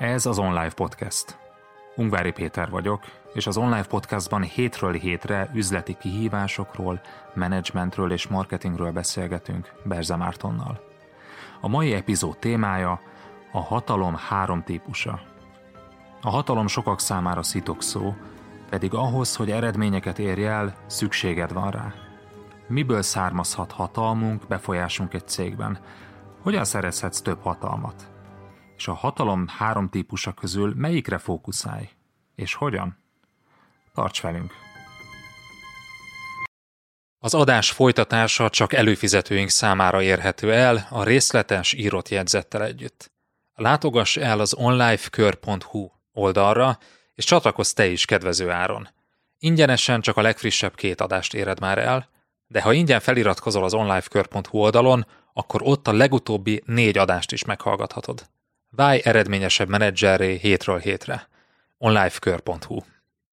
Ez az Online Podcast. Ungvári Péter vagyok, és az Online Podcastban hétről hétre üzleti kihívásokról, menedzsmentről és marketingről beszélgetünk Berze Mártonnal. A mai epizód témája a hatalom három típusa. A hatalom sokak számára szitok szó, pedig ahhoz, hogy eredményeket érj el, szükséged van rá. Miből származhat hatalmunk, befolyásunk egy cégben? Hogyan szerezhetsz több hatalmat? És a hatalom három típusa közül melyikre fókuszálj? És hogyan? Tarts velünk! Az adás folytatása csak előfizetőink számára érhető el a részletes írott jegyzettel együtt. Látogass el az onlifekör.hu oldalra, és csatlakozz te is kedvező áron. Ingyenesen csak a legfrissebb két adást éred már el, de ha ingyen feliratkozol az onlifekör.hu oldalon, akkor ott a legutóbbi négy adást is meghallgathatod. Válj eredményesebb menedzserré hétről hétre. onlifekör.hu